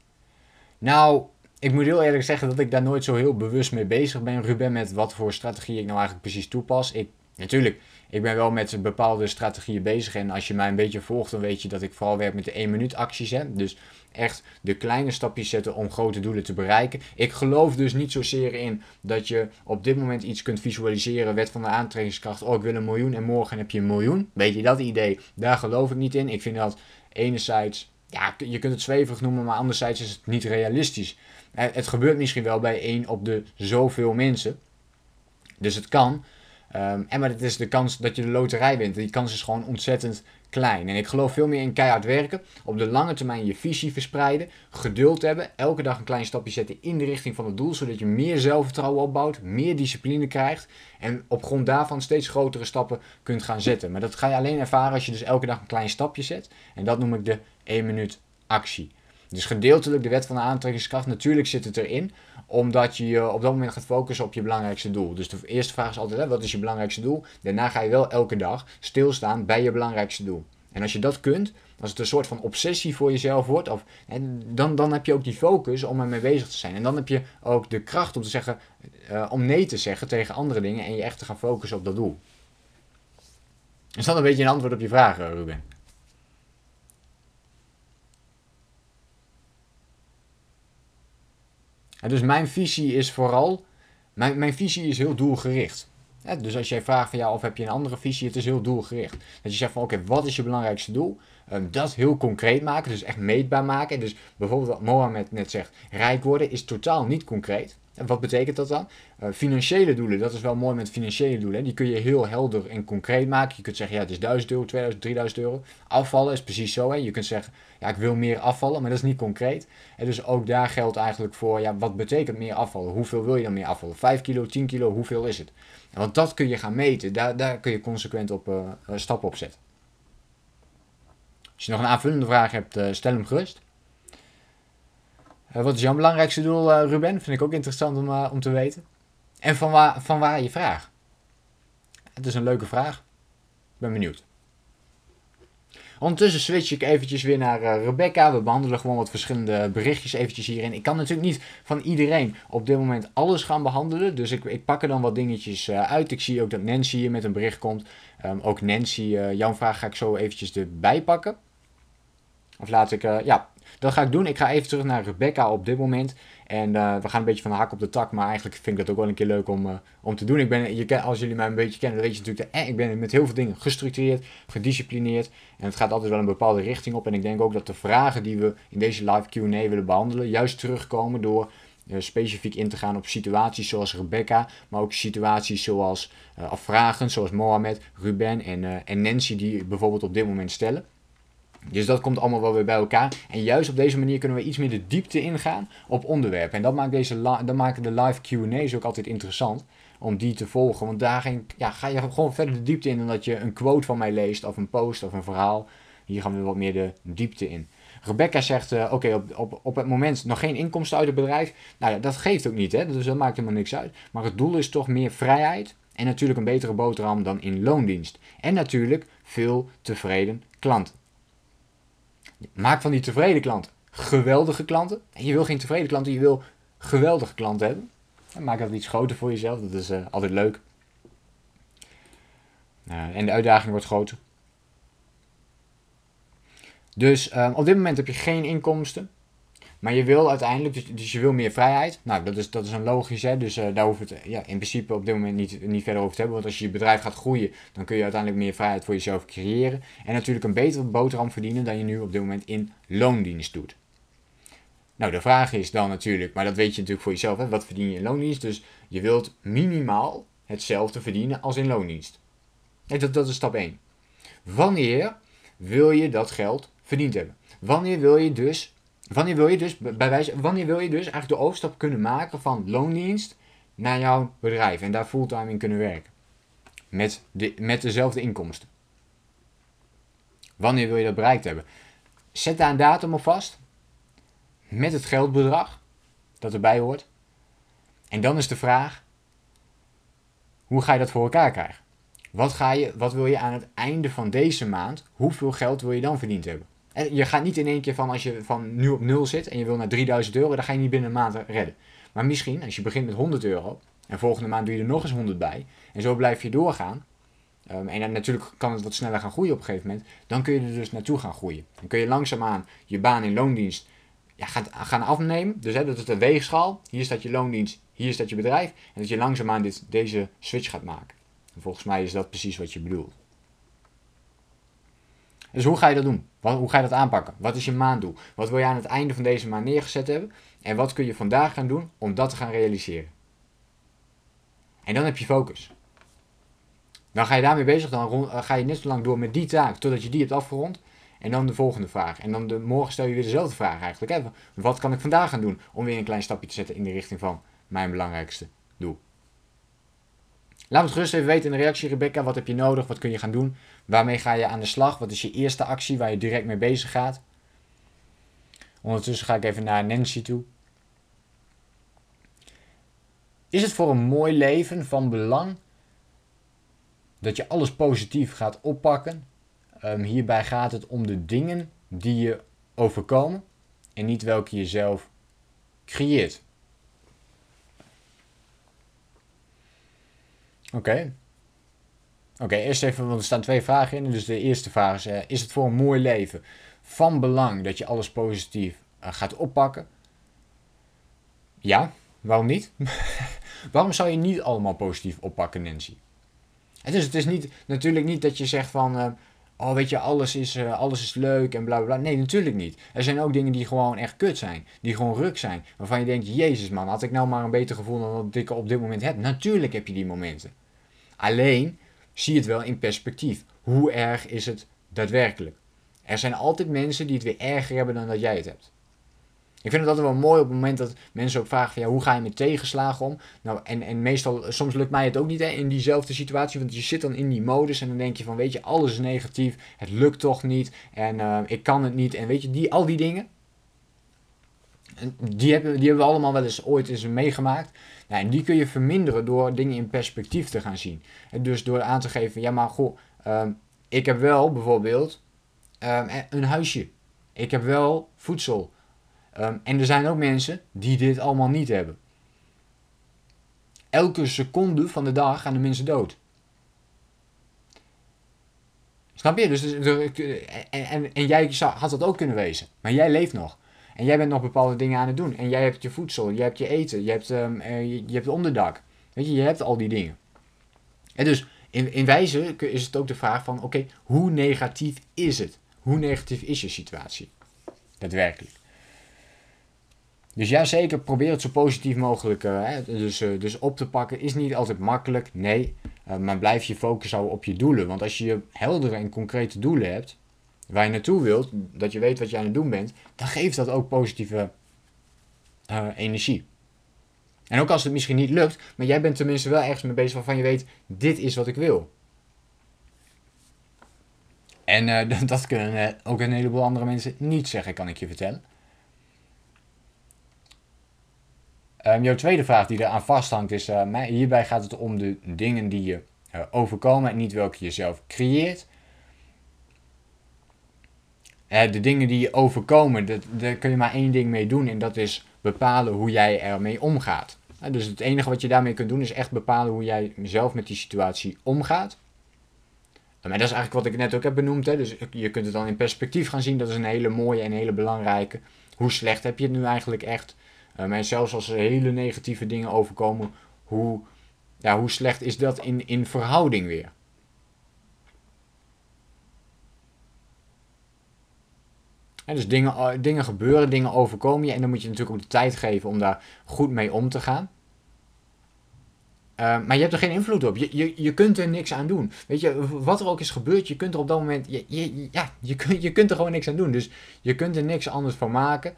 Nou, ik moet heel eerlijk zeggen dat ik daar nooit zo heel bewust mee bezig ben, Ruben, met wat voor strategie ik nou eigenlijk precies toepas. Ik, natuurlijk, ik ben wel met bepaalde strategieën bezig. En als je mij een beetje volgt, dan weet je dat ik vooral werk met de 1 minuut acties. Hè? Dus echt de kleine stapjes zetten om grote doelen te bereiken. Ik geloof dus niet zozeer in dat je op dit moment iets kunt visualiseren. Wet van de aantrekkingskracht. Oh, ik wil een miljoen en morgen heb je een miljoen. Weet je dat idee? Daar geloof ik niet in. Ik vind dat enerzijds, ja, je kunt het zweverig noemen, maar anderzijds is het niet realistisch. Eh, het gebeurt misschien wel bij één op de zoveel mensen. Dus het kan. Um, en maar het is de kans dat je de loterij wint. Die kans is gewoon ontzettend klein. En ik geloof veel meer in keihard werken. Op de lange termijn je visie verspreiden. Geduld hebben. Elke dag een klein stapje zetten in de richting van het doel. Zodat je meer zelfvertrouwen opbouwt. Meer discipline krijgt. En op grond daarvan steeds grotere stappen kunt gaan zetten. Maar dat ga je alleen ervaren als je dus elke dag een klein stapje zet. En dat noem ik de 1 minuut actie. Dus gedeeltelijk de wet van de aantrekkingskracht. Natuurlijk zit het erin omdat je je op dat moment gaat focussen op je belangrijkste doel. Dus de eerste vraag is altijd, hè, wat is je belangrijkste doel? Daarna ga je wel elke dag stilstaan bij je belangrijkste doel. En als je dat kunt, als het een soort van obsessie voor jezelf wordt, of, dan, dan heb je ook die focus om ermee bezig te zijn. En dan heb je ook de kracht om te zeggen, uh, om nee te zeggen tegen andere dingen en je echt te gaan focussen op dat doel. Is dat een beetje een antwoord op je vraag, Ruben? Dus mijn visie is vooral, mijn, mijn visie is heel doelgericht. dus als jij vraagt van ja, of heb je een andere visie, het is heel doelgericht. Dat je zegt van oké, wat is je belangrijkste doel? Um, dat heel concreet maken, dus echt meetbaar maken. Dus bijvoorbeeld wat Mohammed net zegt, rijk worden is totaal niet concreet. En wat betekent dat dan? Uh, financiële doelen, dat is wel mooi met financiële doelen. Die kun je heel helder en concreet maken. Je kunt zeggen, ja, het is 1000 euro, 2000, 3000 euro. Afvallen is precies zo. Hè. Je kunt zeggen, ja, ik wil meer afvallen, maar dat is niet concreet. En dus ook daar geldt eigenlijk voor, ja, wat betekent meer afvallen? Hoeveel wil je dan meer afvallen? 5 kilo, 10 kilo, hoeveel is het? want dat kun je gaan meten. Daar, daar kun je consequent op uh, stappen op zetten. Als je nog een aanvullende vraag hebt, uh, stel hem gerust. Uh, wat is jouw belangrijkste doel, uh, Ruben? Vind ik ook interessant om, om te weten. En van waar, van waar je vraag? Het is een leuke vraag. Ik ben benieuwd. Ondertussen switch ik eventjes weer naar Rebecca. We behandelen gewoon wat verschillende berichtjes eventjes hierin. Ik kan natuurlijk niet van iedereen op dit moment alles gaan behandelen. Dus ik, ik pak er dan wat dingetjes uit. Ik zie ook dat Nancy hier met een bericht komt. Um, ook Nancy, uh, jouw vraag ga ik zo eventjes erbij pakken. Of laat ik, ja, dat ga ik doen. Ik ga even terug naar Rebecca op dit moment. En uh, we gaan een beetje van de hak op de tak. Maar eigenlijk vind ik dat ook wel een keer leuk om, uh, om te doen. Ik ben, je, als jullie mij een beetje kennen, dan weet je natuurlijk dat eh, ik ben met heel veel dingen gestructureerd, gedisciplineerd. En het gaat altijd wel een bepaalde richting op. En ik denk ook dat de vragen die we in deze live Q&A willen behandelen, juist terugkomen door specifiek in te gaan op situaties zoals Rebecca, maar ook situaties zoals, uh, vragen zoals Mohamed, Ruben en, en Nancy die bijvoorbeeld op dit moment stellen. Dus dat komt allemaal wel weer bij elkaar. En juist op deze manier kunnen we iets meer de diepte ingaan op onderwerpen. En dat maakt, deze dat maken de live QA's ook altijd interessant om die te volgen. Want daar ja, ga je gewoon verder de diepte in dan dat je een quote van mij leest of een post of een verhaal. Hier gaan we wat meer de diepte in. Rebecca zegt, uh, oké, op, op, op het moment nog geen inkomsten uit het bedrijf. Nou ja, dat geeft ook niet, hè? dus dat maakt helemaal niks uit. Maar het doel is toch meer vrijheid en natuurlijk een betere boterham dan in loondienst. En natuurlijk veel tevreden klanten. Maak van die tevreden klanten geweldige klanten. En je wil geen tevreden klanten, je wil geweldige klanten hebben. En maak dat iets groter voor jezelf, dat is uh, altijd leuk. Uh, en de uitdaging wordt groter. Dus um, op dit moment heb je geen inkomsten. Maar je wil uiteindelijk, dus, dus, je wil meer vrijheid. Nou, dat is, dat is een logisch, hè. Dus uh, daar hoef het ja, in principe op dit moment niet, niet verder over te hebben. Want als je je bedrijf gaat groeien, dan kun je uiteindelijk meer vrijheid voor jezelf creëren. En natuurlijk een betere boterham verdienen dan je nu op dit moment in loondienst doet. Nou, de vraag is dan natuurlijk, maar dat weet je natuurlijk voor jezelf, hè, wat verdien je in loondienst? Dus je wilt minimaal hetzelfde verdienen als in loondienst. dat, dat is stap 1. Wanneer wil je dat geld verdiend hebben? Wanneer wil je dus, wanneer wil je dus, bij wijze, wanneer wil je dus eigenlijk de overstap kunnen maken van loondienst naar jouw bedrijf en daar fulltime in kunnen werken? Met, de, met dezelfde inkomsten. Wanneer wil je dat bereikt hebben? Zet daar een datum op vast met het geldbedrag dat erbij hoort. En dan is de vraag, hoe ga je dat voor elkaar krijgen? Wat, ga je, wat wil je aan het einde van deze maand, hoeveel geld wil je dan verdiend hebben? En je gaat niet in één keer van als je van nu op nul zit en je wil naar 3000 euro, dan ga je niet binnen een maand redden. Maar misschien, als je begint met 100 euro en volgende maand doe je er nog eens 100 bij en zo blijf je doorgaan. Um, en dan natuurlijk kan het wat sneller gaan groeien op een gegeven moment. Dan kun je er dus naartoe gaan groeien. Dan kun je langzaamaan je baan in loondienst ja, gaat, gaan afnemen. Dus hè, dat is de weegschaal. Hier staat je loondienst, hier staat je bedrijf. En dat je langzaamaan dit, deze switch gaat maken. En volgens mij is dat precies wat je bedoelt. Dus hoe ga je dat doen? Wat, hoe ga je dat aanpakken? Wat is je maanddoel? Wat wil je aan het einde van deze maand neergezet hebben? En wat kun je vandaag gaan doen om dat te gaan realiseren? En dan heb je focus. Dan ga je daarmee bezig, dan ga je net zo lang door met die taak totdat je die hebt afgerond. En dan de volgende vraag. En dan de, morgen stel je weer dezelfde vraag eigenlijk. Hè? Wat kan ik vandaag gaan doen om weer een klein stapje te zetten in de richting van mijn belangrijkste doel? Laat het gerust even weten in de reactie, Rebecca. Wat heb je nodig? Wat kun je gaan doen? Waarmee ga je aan de slag? Wat is je eerste actie waar je direct mee bezig gaat? Ondertussen ga ik even naar Nancy toe. Is het voor een mooi leven van belang dat je alles positief gaat oppakken Um, hierbij gaat het om de dingen die je overkomen en niet welke je zelf creëert. Oké. Oké, eerst even, want er staan twee vragen in. Dus de eerste vraag is: uh, is het voor een mooi leven van belang dat je alles positief uh, gaat oppakken? Ja, waarom niet? waarom zou je niet allemaal positief oppakken, Nancy? Het is, het is niet, natuurlijk niet dat je zegt van. Uh, oh weet je, alles is, alles is leuk en bla bla bla. Nee, natuurlijk niet. Er zijn ook dingen die gewoon echt kut zijn. Die gewoon ruk zijn. Waarvan je denkt, jezus man, had ik nou maar een beter gevoel dan wat ik op dit moment heb. Natuurlijk heb je die momenten. Alleen, zie het wel in perspectief. Hoe erg is het daadwerkelijk? Er zijn altijd mensen die het weer erger hebben dan dat jij het hebt. Ik vind het altijd wel mooi op het moment dat mensen ook vragen van ja, hoe ga je met tegenslagen om? Nou, en, en meestal, soms lukt mij het ook niet in diezelfde situatie, want je zit dan in die modus en dan denk je van weet je, alles is negatief, het lukt toch niet en uh, ik kan het niet en weet je, die, al die dingen, die hebben, die hebben we allemaal wel eens ooit eens meegemaakt. En die kun je verminderen door dingen in perspectief te gaan zien. En dus door aan te geven, ja maar goh, um, ik heb wel bijvoorbeeld um, een huisje. Ik heb wel voedsel. Ehm, en er zijn ook mensen die dit allemaal niet hebben. Elke seconde van de dag gaan de mensen dood. Snap je? Dus, en, en, en jij had dat ook kunnen wezen. Maar jij leeft nog. En jij bent nog bepaalde dingen aan het doen. En jij hebt je voedsel, je hebt je eten, je hebt, um, je, hebt onderdak. Weet je, je hebt al die dingen. En dus in, in wijze is het ook de vraag van, oké, hoe negatief is het? Hoe negatief is je situatie? Daadwerkelijk. Dus ja, zeker probeer het zo positief mogelijk hè, dus, uh, dus op te pakken. Is niet altijd makkelijk, nee. Maar blijf je focus houden op je doelen. Want als je heldere en concrete doelen hebt, waar je naartoe wilt, dat je weet wat je aan het doen bent, dan geeft dat ook positieve uh, energie. En ook als het misschien niet lukt, maar jij bent tenminste wel ergens mee bezig waarvan je weet, dit is wat ik wil. En uh, dat kunnen uh, ook een heleboel andere mensen niet zeggen, kan ik je vertellen. Um, jouw tweede vraag die eraan vasthangt is, hierbij gaat het om de dingen die je overkomen en niet welke je zelf creëert. De dingen die je overkomen, dat, daar kun je maar één ding mee doen en dat is bepalen hoe jij ermee omgaat. dus het enige wat je daarmee kunt doen is echt bepalen hoe jij zelf met die situatie omgaat. Maar dat is eigenlijk wat ik net ook heb benoemd. Hè? Dus je kunt het dan in perspectief gaan zien. Dat is een hele mooie en hele belangrijke. Hoe slecht heb je het nu eigenlijk echt? Um, en zelfs als er hele negatieve dingen overkomen, hoe, ja, hoe slecht is dat in, in verhouding weer? Dus dingen, eh, dingen gebeuren, dingen overkomen je. En dan moet je natuurlijk ook de tijd geven om daar goed mee om te gaan. Uh, maar je hebt er geen invloed op. Je, je, je kunt er niks aan doen. Weet je, wat er ook is gebeurd, je kunt er op dat moment. Je, je, ja, je, je kunt er gewoon niks aan doen. Dus je kunt er niks anders van maken.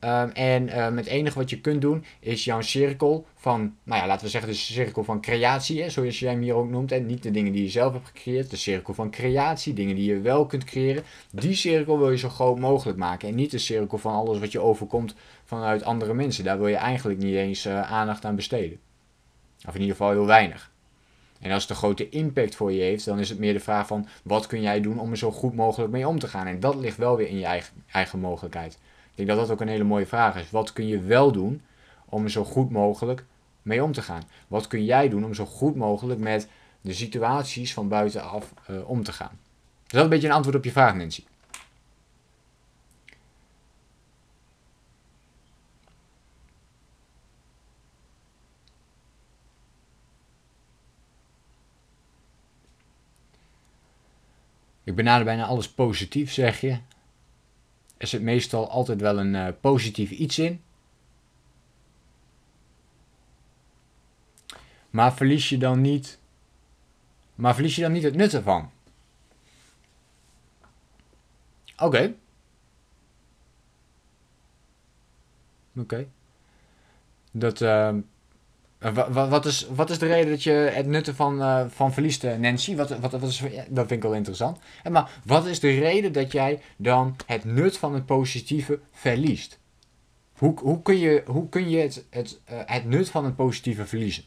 Um, en um, het enige wat je kunt doen is jouw cirkel van, nou ja, laten we zeggen, de cirkel van creatie, hè, zoals jij hem hier ook noemt. En niet de dingen die je zelf hebt gecreëerd, de cirkel van creatie, dingen die je wel kunt creëren. Die cirkel wil je zo groot mogelijk maken. En niet de cirkel van alles wat je overkomt vanuit andere mensen. Daar wil je eigenlijk niet eens uh, aandacht aan besteden. Of in ieder geval heel weinig. En als het een grote impact voor je heeft, dan is het meer de vraag van wat kun jij doen om er zo goed mogelijk mee om te gaan. En dat ligt wel weer in je eigen, eigen mogelijkheid. Ik denk dat dat ook een hele mooie vraag is. Wat kun je wel doen om er zo goed mogelijk mee om te gaan? Wat kun jij doen om zo goed mogelijk met de situaties van buitenaf uh, om te gaan? Is dat een beetje een antwoord op je vraag, Nancy? Ik benader bijna alles positief, zeg je. Er zit meestal altijd wel een uh, positief iets in. Maar verlies je dan niet. Maar verlies je dan niet het nut ervan? Oké. Oké. Dat. Uh, wat, wat, is, wat is de reden dat je het nutten van, uh, van verliest, eh, Nancy? Wat, wat, wat is, dat vind ik wel interessant. En maar wat is de reden dat jij dan het nut van het positieve verliest? Hoe, hoe kun je, hoe kun je het, het, het nut van het positieve verliezen?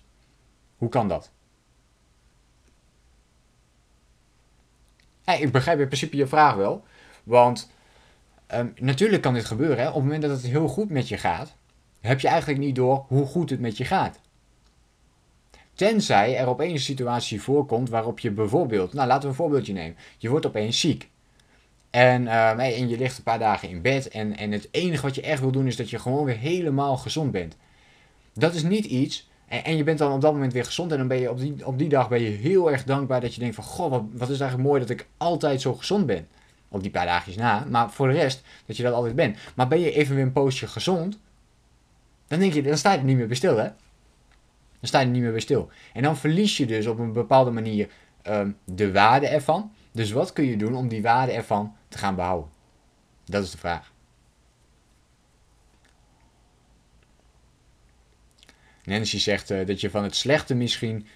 Hoe kan dat? Ik begrijp in principe je vraag wel. Want um, natuurlijk kan dit gebeuren. Hè? Op het moment dat het heel goed met je gaat, heb je eigenlijk niet door hoe goed het met je gaat. Tenzij er opeens een situatie voorkomt waarop je bijvoorbeeld, nou laten we een voorbeeldje nemen. Je wordt opeens ziek. En, uh, en je ligt een paar dagen in bed en, en het enige wat je echt wil doen is dat je gewoon weer helemaal gezond bent. Dat is niet iets, en, en je bent dan op dat moment weer gezond en dan ben je op die, op die dag ben je heel erg dankbaar dat je denkt van, goh, wat, wat is eigenlijk mooi dat ik altijd zo gezond ben. Op die paar dagjes na, maar voor de rest dat je dat altijd bent. Maar ben je even weer een poosje gezond, dan denk je, dan sta je er niet meer bij stil hè. Dan sta je er niet meer bij stil. En dan verlies je dus op een bepaalde manier um, de waarde ervan. Dus wat kun je doen om die waarde ervan te gaan behouden? Dat is de vraag. Nancy zegt uh, dat je van het slechte misschien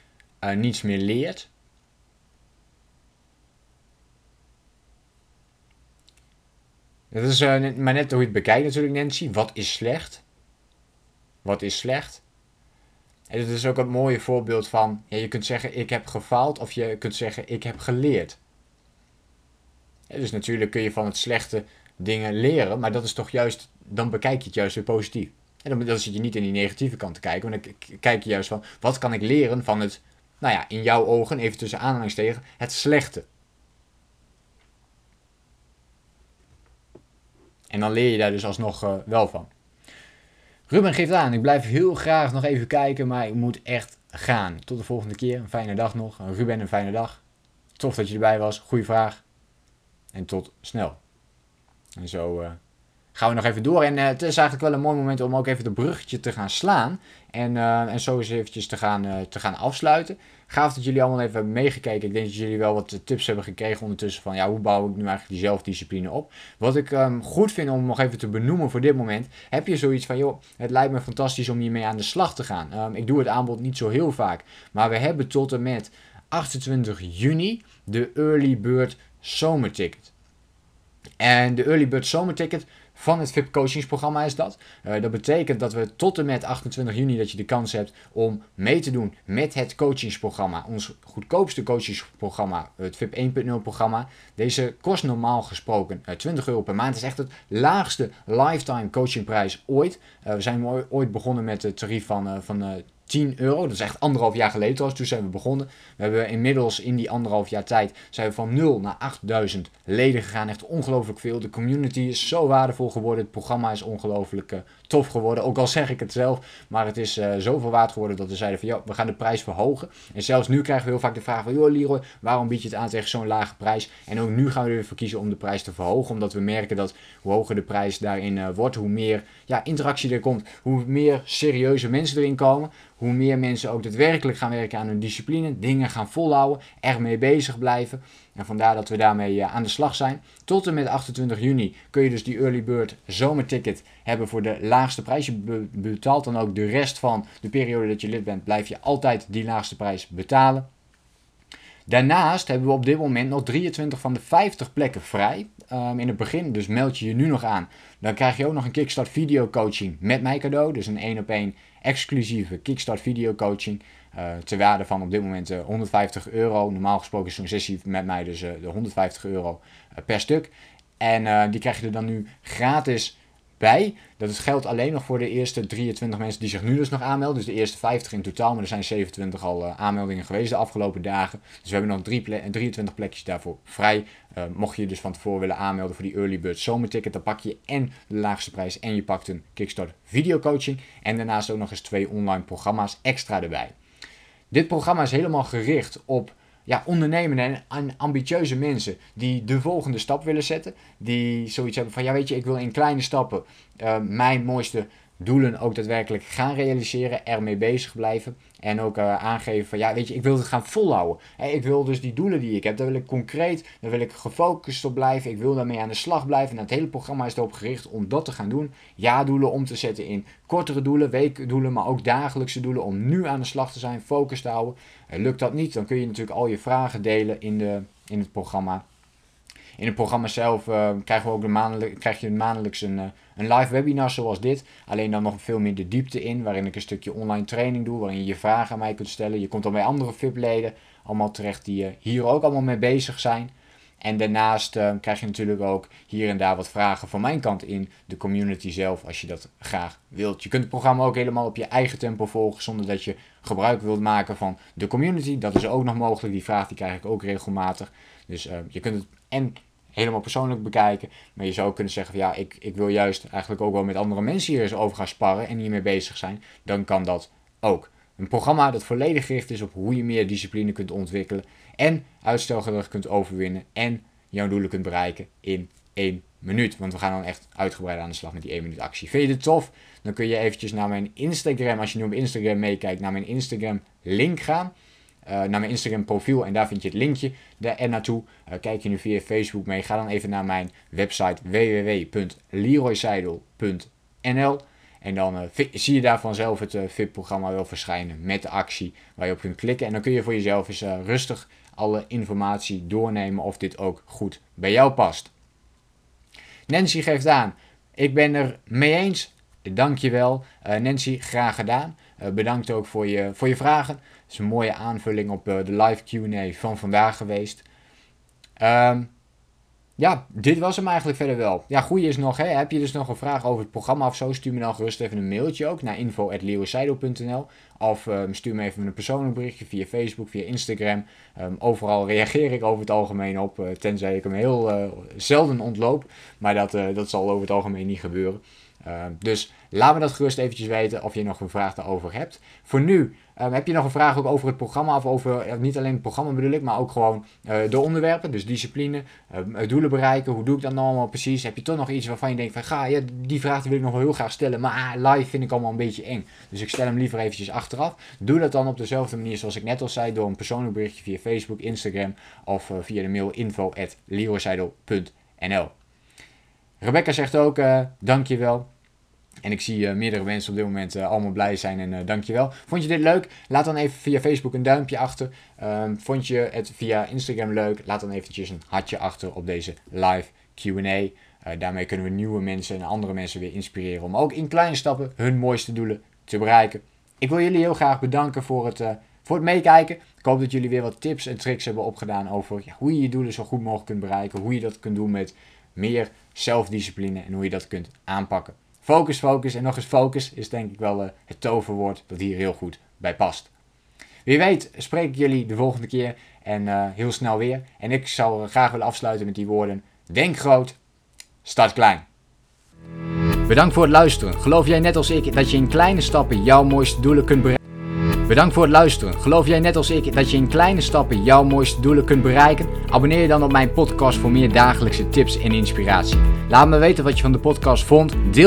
uh, niets meer leert. Dat is uh, maar net hoe je het bekijkt natuurlijk, Nancy. Wat is slecht? Wat is slecht? En het is ook een mooie voorbeeld van, ja, je kunt zeggen ik heb gefaald of je kunt zeggen ik heb geleerd. dus natuurlijk kun je van het slechte dingen leren, maar dat is toch juist, dan bekijk je het juist weer positief. En dan, dan zit je niet in die negatieve kant te kijken, maar dan kijk je juist van, wat kan ik leren van het, nou ja, in jouw ogen, even tussen aanhalingstekens, het slechte. En dan leer je daar dus alsnog uh, wel van. Ruben geeft aan, ik blijf heel graag nog even kijken, maar ik moet echt gaan. Tot de volgende keer, een fijne dag nog. Ruben, een fijne dag. Tof dat je erbij was, goede vraag. En tot snel. En zo uh, gaan we nog even door. En het is eigenlijk wel een mooi moment om ook even de bruggetje te gaan slaan. En, en zo eens eventjes te gaan, te gaan afsluiten. Gaaf dat jullie allemaal even hebben meegekeken. Ik denk dat jullie wel wat tips hebben gekregen ondertussen van ja, hoe bouw ik nu eigenlijk die zelfdiscipline op. Wat ik um, goed vind om nog even te benoemen voor dit moment, heb je zoiets van joh, het lijkt me fantastisch om hiermee aan de slag te gaan. Um, ik doe het aanbod niet zo heel vaak, maar we hebben tot en met 28 juni de Early Bird Zomerticket. En de Early Bird Zomerticket van het VIP coachingsprogramma is dat. Uh, dat betekent dat we tot en met 28 juni dat je de kans hebt om mee te doen met het coachingsprogramma. Ons goedkoopste coachingsprogramma, het VIP 1.0 programma. Deze kost normaal gesproken uh, eh, 20 euro per maand. Het is echt het laagste lifetime coachingprijs ooit. Uh, we zijn ooit begonnen met het tarief van, van 10 euro. Dat is echt anderhalf jaar geleden. Toen zijn we begonnen. We hebben inmiddels in die anderhalf jaar tijd zijn we van 0 naar 8000 leden gegaan. Echt ongelooflijk veel. De community is zo waardevol geworden. Het programma is ongelooflijk uh, tof geworden. Ook al zeg ik het zelf. Maar het is uh, zoveel waard geworden dat we zeiden van ja, we gaan de prijs verhogen. En zelfs nu krijgen we heel vaak de vraag van joh Leroy, waarom bied je het aan tegen zo'n lage prijs? En ook nu gaan we er weer voor kiezen om de prijs te verhogen. Omdat we merken dat hoe hoger de prijs daarin uh, wordt, hoe meer ja, interactie er komt. Hoe meer serieuze mensen erin komen hoe meer mensen ook daadwerkelijk gaan werken aan hun discipline, dingen gaan volhouden, ermee bezig blijven. En vandaar dat we daarmee eh, aan de slag zijn. Tot en met 28 juni kun je dus die early bird zomerticket hebben voor de laagste prijs. Je betaalt dan ook de rest van de periode dat je lid bent, blijf je altijd die laagste prijs betalen. Daarnaast hebben we op dit moment nog 23 van de 50 plekken vrij. Um, in het begin, dus meld je je nu nog aan. Dan krijg je ook nog een Kickstart video coaching met mij cadeau. Dus een 1 op 1 exclusieve Kickstart video coaching. Uh, ter waarde van op dit moment uh, eh, 150 euro. Normaal gesproken is zo'n sessie met mij dus uh, de 150 euro per stuk. En die krijg je er dan nu gratis bij. Dat het geldt alleen nog voor de eerste 23 mensen die zich nu dus nog aanmelden. Dus de eerste 50 in totaal. Maar er zijn 27 al aanmeldingen geweest de afgelopen dagen. Dus we hebben nog drie ple 23 plekjes daarvoor vrij. mocht je je dus van tevoren willen aanmelden voor die Early Bird zomerticket. Dan pak je en de laagste prijs en je pakt een Kickstart video coaching. En daarnaast ook nog eens twee online programma's extra erbij. Dit programma is helemaal gericht op ja, ondernemende en ambitieuze mensen die de volgende stap willen zetten. Die zoiets hebben van, ja weet je, ik wil in kleine stappen uh, mijn mooiste doelen ook daadwerkelijk gaan realiseren, ermee bezig blijven. En ook uh, aangeven van ja, weet je, ik wil het gaan volhouden. ik wil dus die doelen die ik heb, daar wil ik concreet, daar wil ik gefocust op blijven. Ik wil daarmee aan de slag blijven. En het hele programma is erop gericht om dat te gaan doen. Ja-doelen om te zetten in kortere doelen, weekdoelen, maar ook dagelijkse doelen. Om nu aan de slag te zijn, focus te houden. Uh, lukt dat niet, dan kun je natuurlijk al je vragen delen in, de, in het programma. In het programma zelf uh, krijgen we ook krijg je maandelijks een, uh, een live webinar zoals dit. Alleen dan nog veel meer de diepte in, waarin ik een stukje online training doe, waarin je je vragen aan mij kunt stellen. Je komt dan bij andere VIP-leden allemaal terecht die uh, hier ook allemaal mee bezig zijn. En daarnaast krijg je natuurlijk ook hier en daar wat vragen van mijn kant in de community zelf, als je dat graag wilt. Je kunt het programma ook helemaal op je eigen tempo volgen, zonder dat je gebruik wilt maken van de community. Dat is ook nog mogelijk. Die vraag die krijg ik ook regelmatig. Dus je kunt het en helemaal persoonlijk bekijken. Maar je zou kunnen zeggen van ja, ik, ik wil juist eigenlijk ook wel met andere mensen hier eens over gaan sparren en hiermee bezig zijn. Dan kan dat ook. Een programma dat volledig gericht is op hoe je meer discipline kunt ontwikkelen en uitstelgedrag kunt overwinnen en jouw doelen kunt bereiken in één minuut. Want we gaan dan echt uitgebreid aan de slag met die 1 minuut actie. Vind je dit tof? Dan kun je eventjes naar mijn Instagram, als je nu op Instagram meekijkt, naar mijn Instagram link gaan. Uh, naar mijn Instagram profiel en daar vind je het linkje er naartoe. Uh, kijk je nu via Facebook mee, ga dan even naar mijn website www.leroyseidel.nl en dan uh, zie je daar vanzelf het VIP-programma wel verschijnen met de actie waar je op kunt klikken. En dan kun je voor jezelf eens rustig alle informatie doornemen of dit ook goed bij jou past. Nancy geeft aan, ik ben er mee eens. Dankjewel. Uh, Nancy, graag gedaan. bedankt ook voor je, voor je vragen is een mooie aanvulling op uh, de live QA van vandaag geweest. Um, ja, dit was hem eigenlijk verder wel. Ja, goeie is nog, hè, heb je dus nog een vraag over het programma of zo, stuur me dan gerust even een mailtje ook naar info.leeuwenseido.nl of um, stuur me even een persoonlijk berichtje via Facebook, via Instagram. Um, overal reageer ik over het algemeen op, uh, tenzij ik hem heel uh, zelden ontloop. Maar dat, dat zal over het algemeen niet gebeuren. dus laat me dat gerust eventjes weten of je nog een vraag daarover hebt. Voor nu Um, heb je nog een vraag ook over het programma of over, niet alleen het programma bedoel ik, maar ook gewoon uh, de onderwerpen, dus discipline, uh, doelen bereiken, hoe doe ik dat nou allemaal precies? Heb je toch nog iets waarvan je denkt van, ga, ja, die vraag wil ik nog wel heel graag stellen, maar ah, live vind ik allemaal een beetje eng. Dus ik stel hem liever eventjes achteraf. Doe dat dan op dezelfde manier zoals ik net al zei, door een persoonlijk berichtje via Facebook, Instagram of uh, via de mail info Rebecca zegt ook, dankjewel. En ik zie uh, meerdere mensen op dit moment uh, allemaal blij zijn en uh, dankjewel. Vond je dit leuk? Laat dan even via Facebook een duimpje achter. Um, vond je het via Instagram leuk? Laat dan eventjes een hartje achter op deze live Q&A. daarmee kunnen we nieuwe mensen en andere mensen weer inspireren om ook in kleine stappen hun mooiste doelen te bereiken. Ik wil jullie heel graag bedanken voor het, voor het meekijken. Ik hoop dat jullie weer wat tips en tricks hebben opgedaan over hoe je je doelen zo goed mogelijk kunt bereiken. Hoe je dat kunt doen met meer zelfdiscipline en hoe je dat kunt aanpakken. Focus, focus en nog eens focus is denk ik wel uh, het toverwoord dat hier heel goed bij past. Wie weet spreek ik jullie de volgende keer en uh, heel snel weer. En ik zou graag willen afsluiten met die woorden. Denk groot, start klein. Bedankt voor het luisteren. Geloof jij net als ik dat je in kleine stappen jouw mooiste doelen kunt bereiken? Bedankt voor het luisteren. Geloof jij net als ik dat je in kleine stappen jouw mooiste doelen kunt bereiken? Abonneer je dan op mijn podcast voor meer dagelijkse tips en inspiratie. Laat me weten wat je van de podcast vond. Deel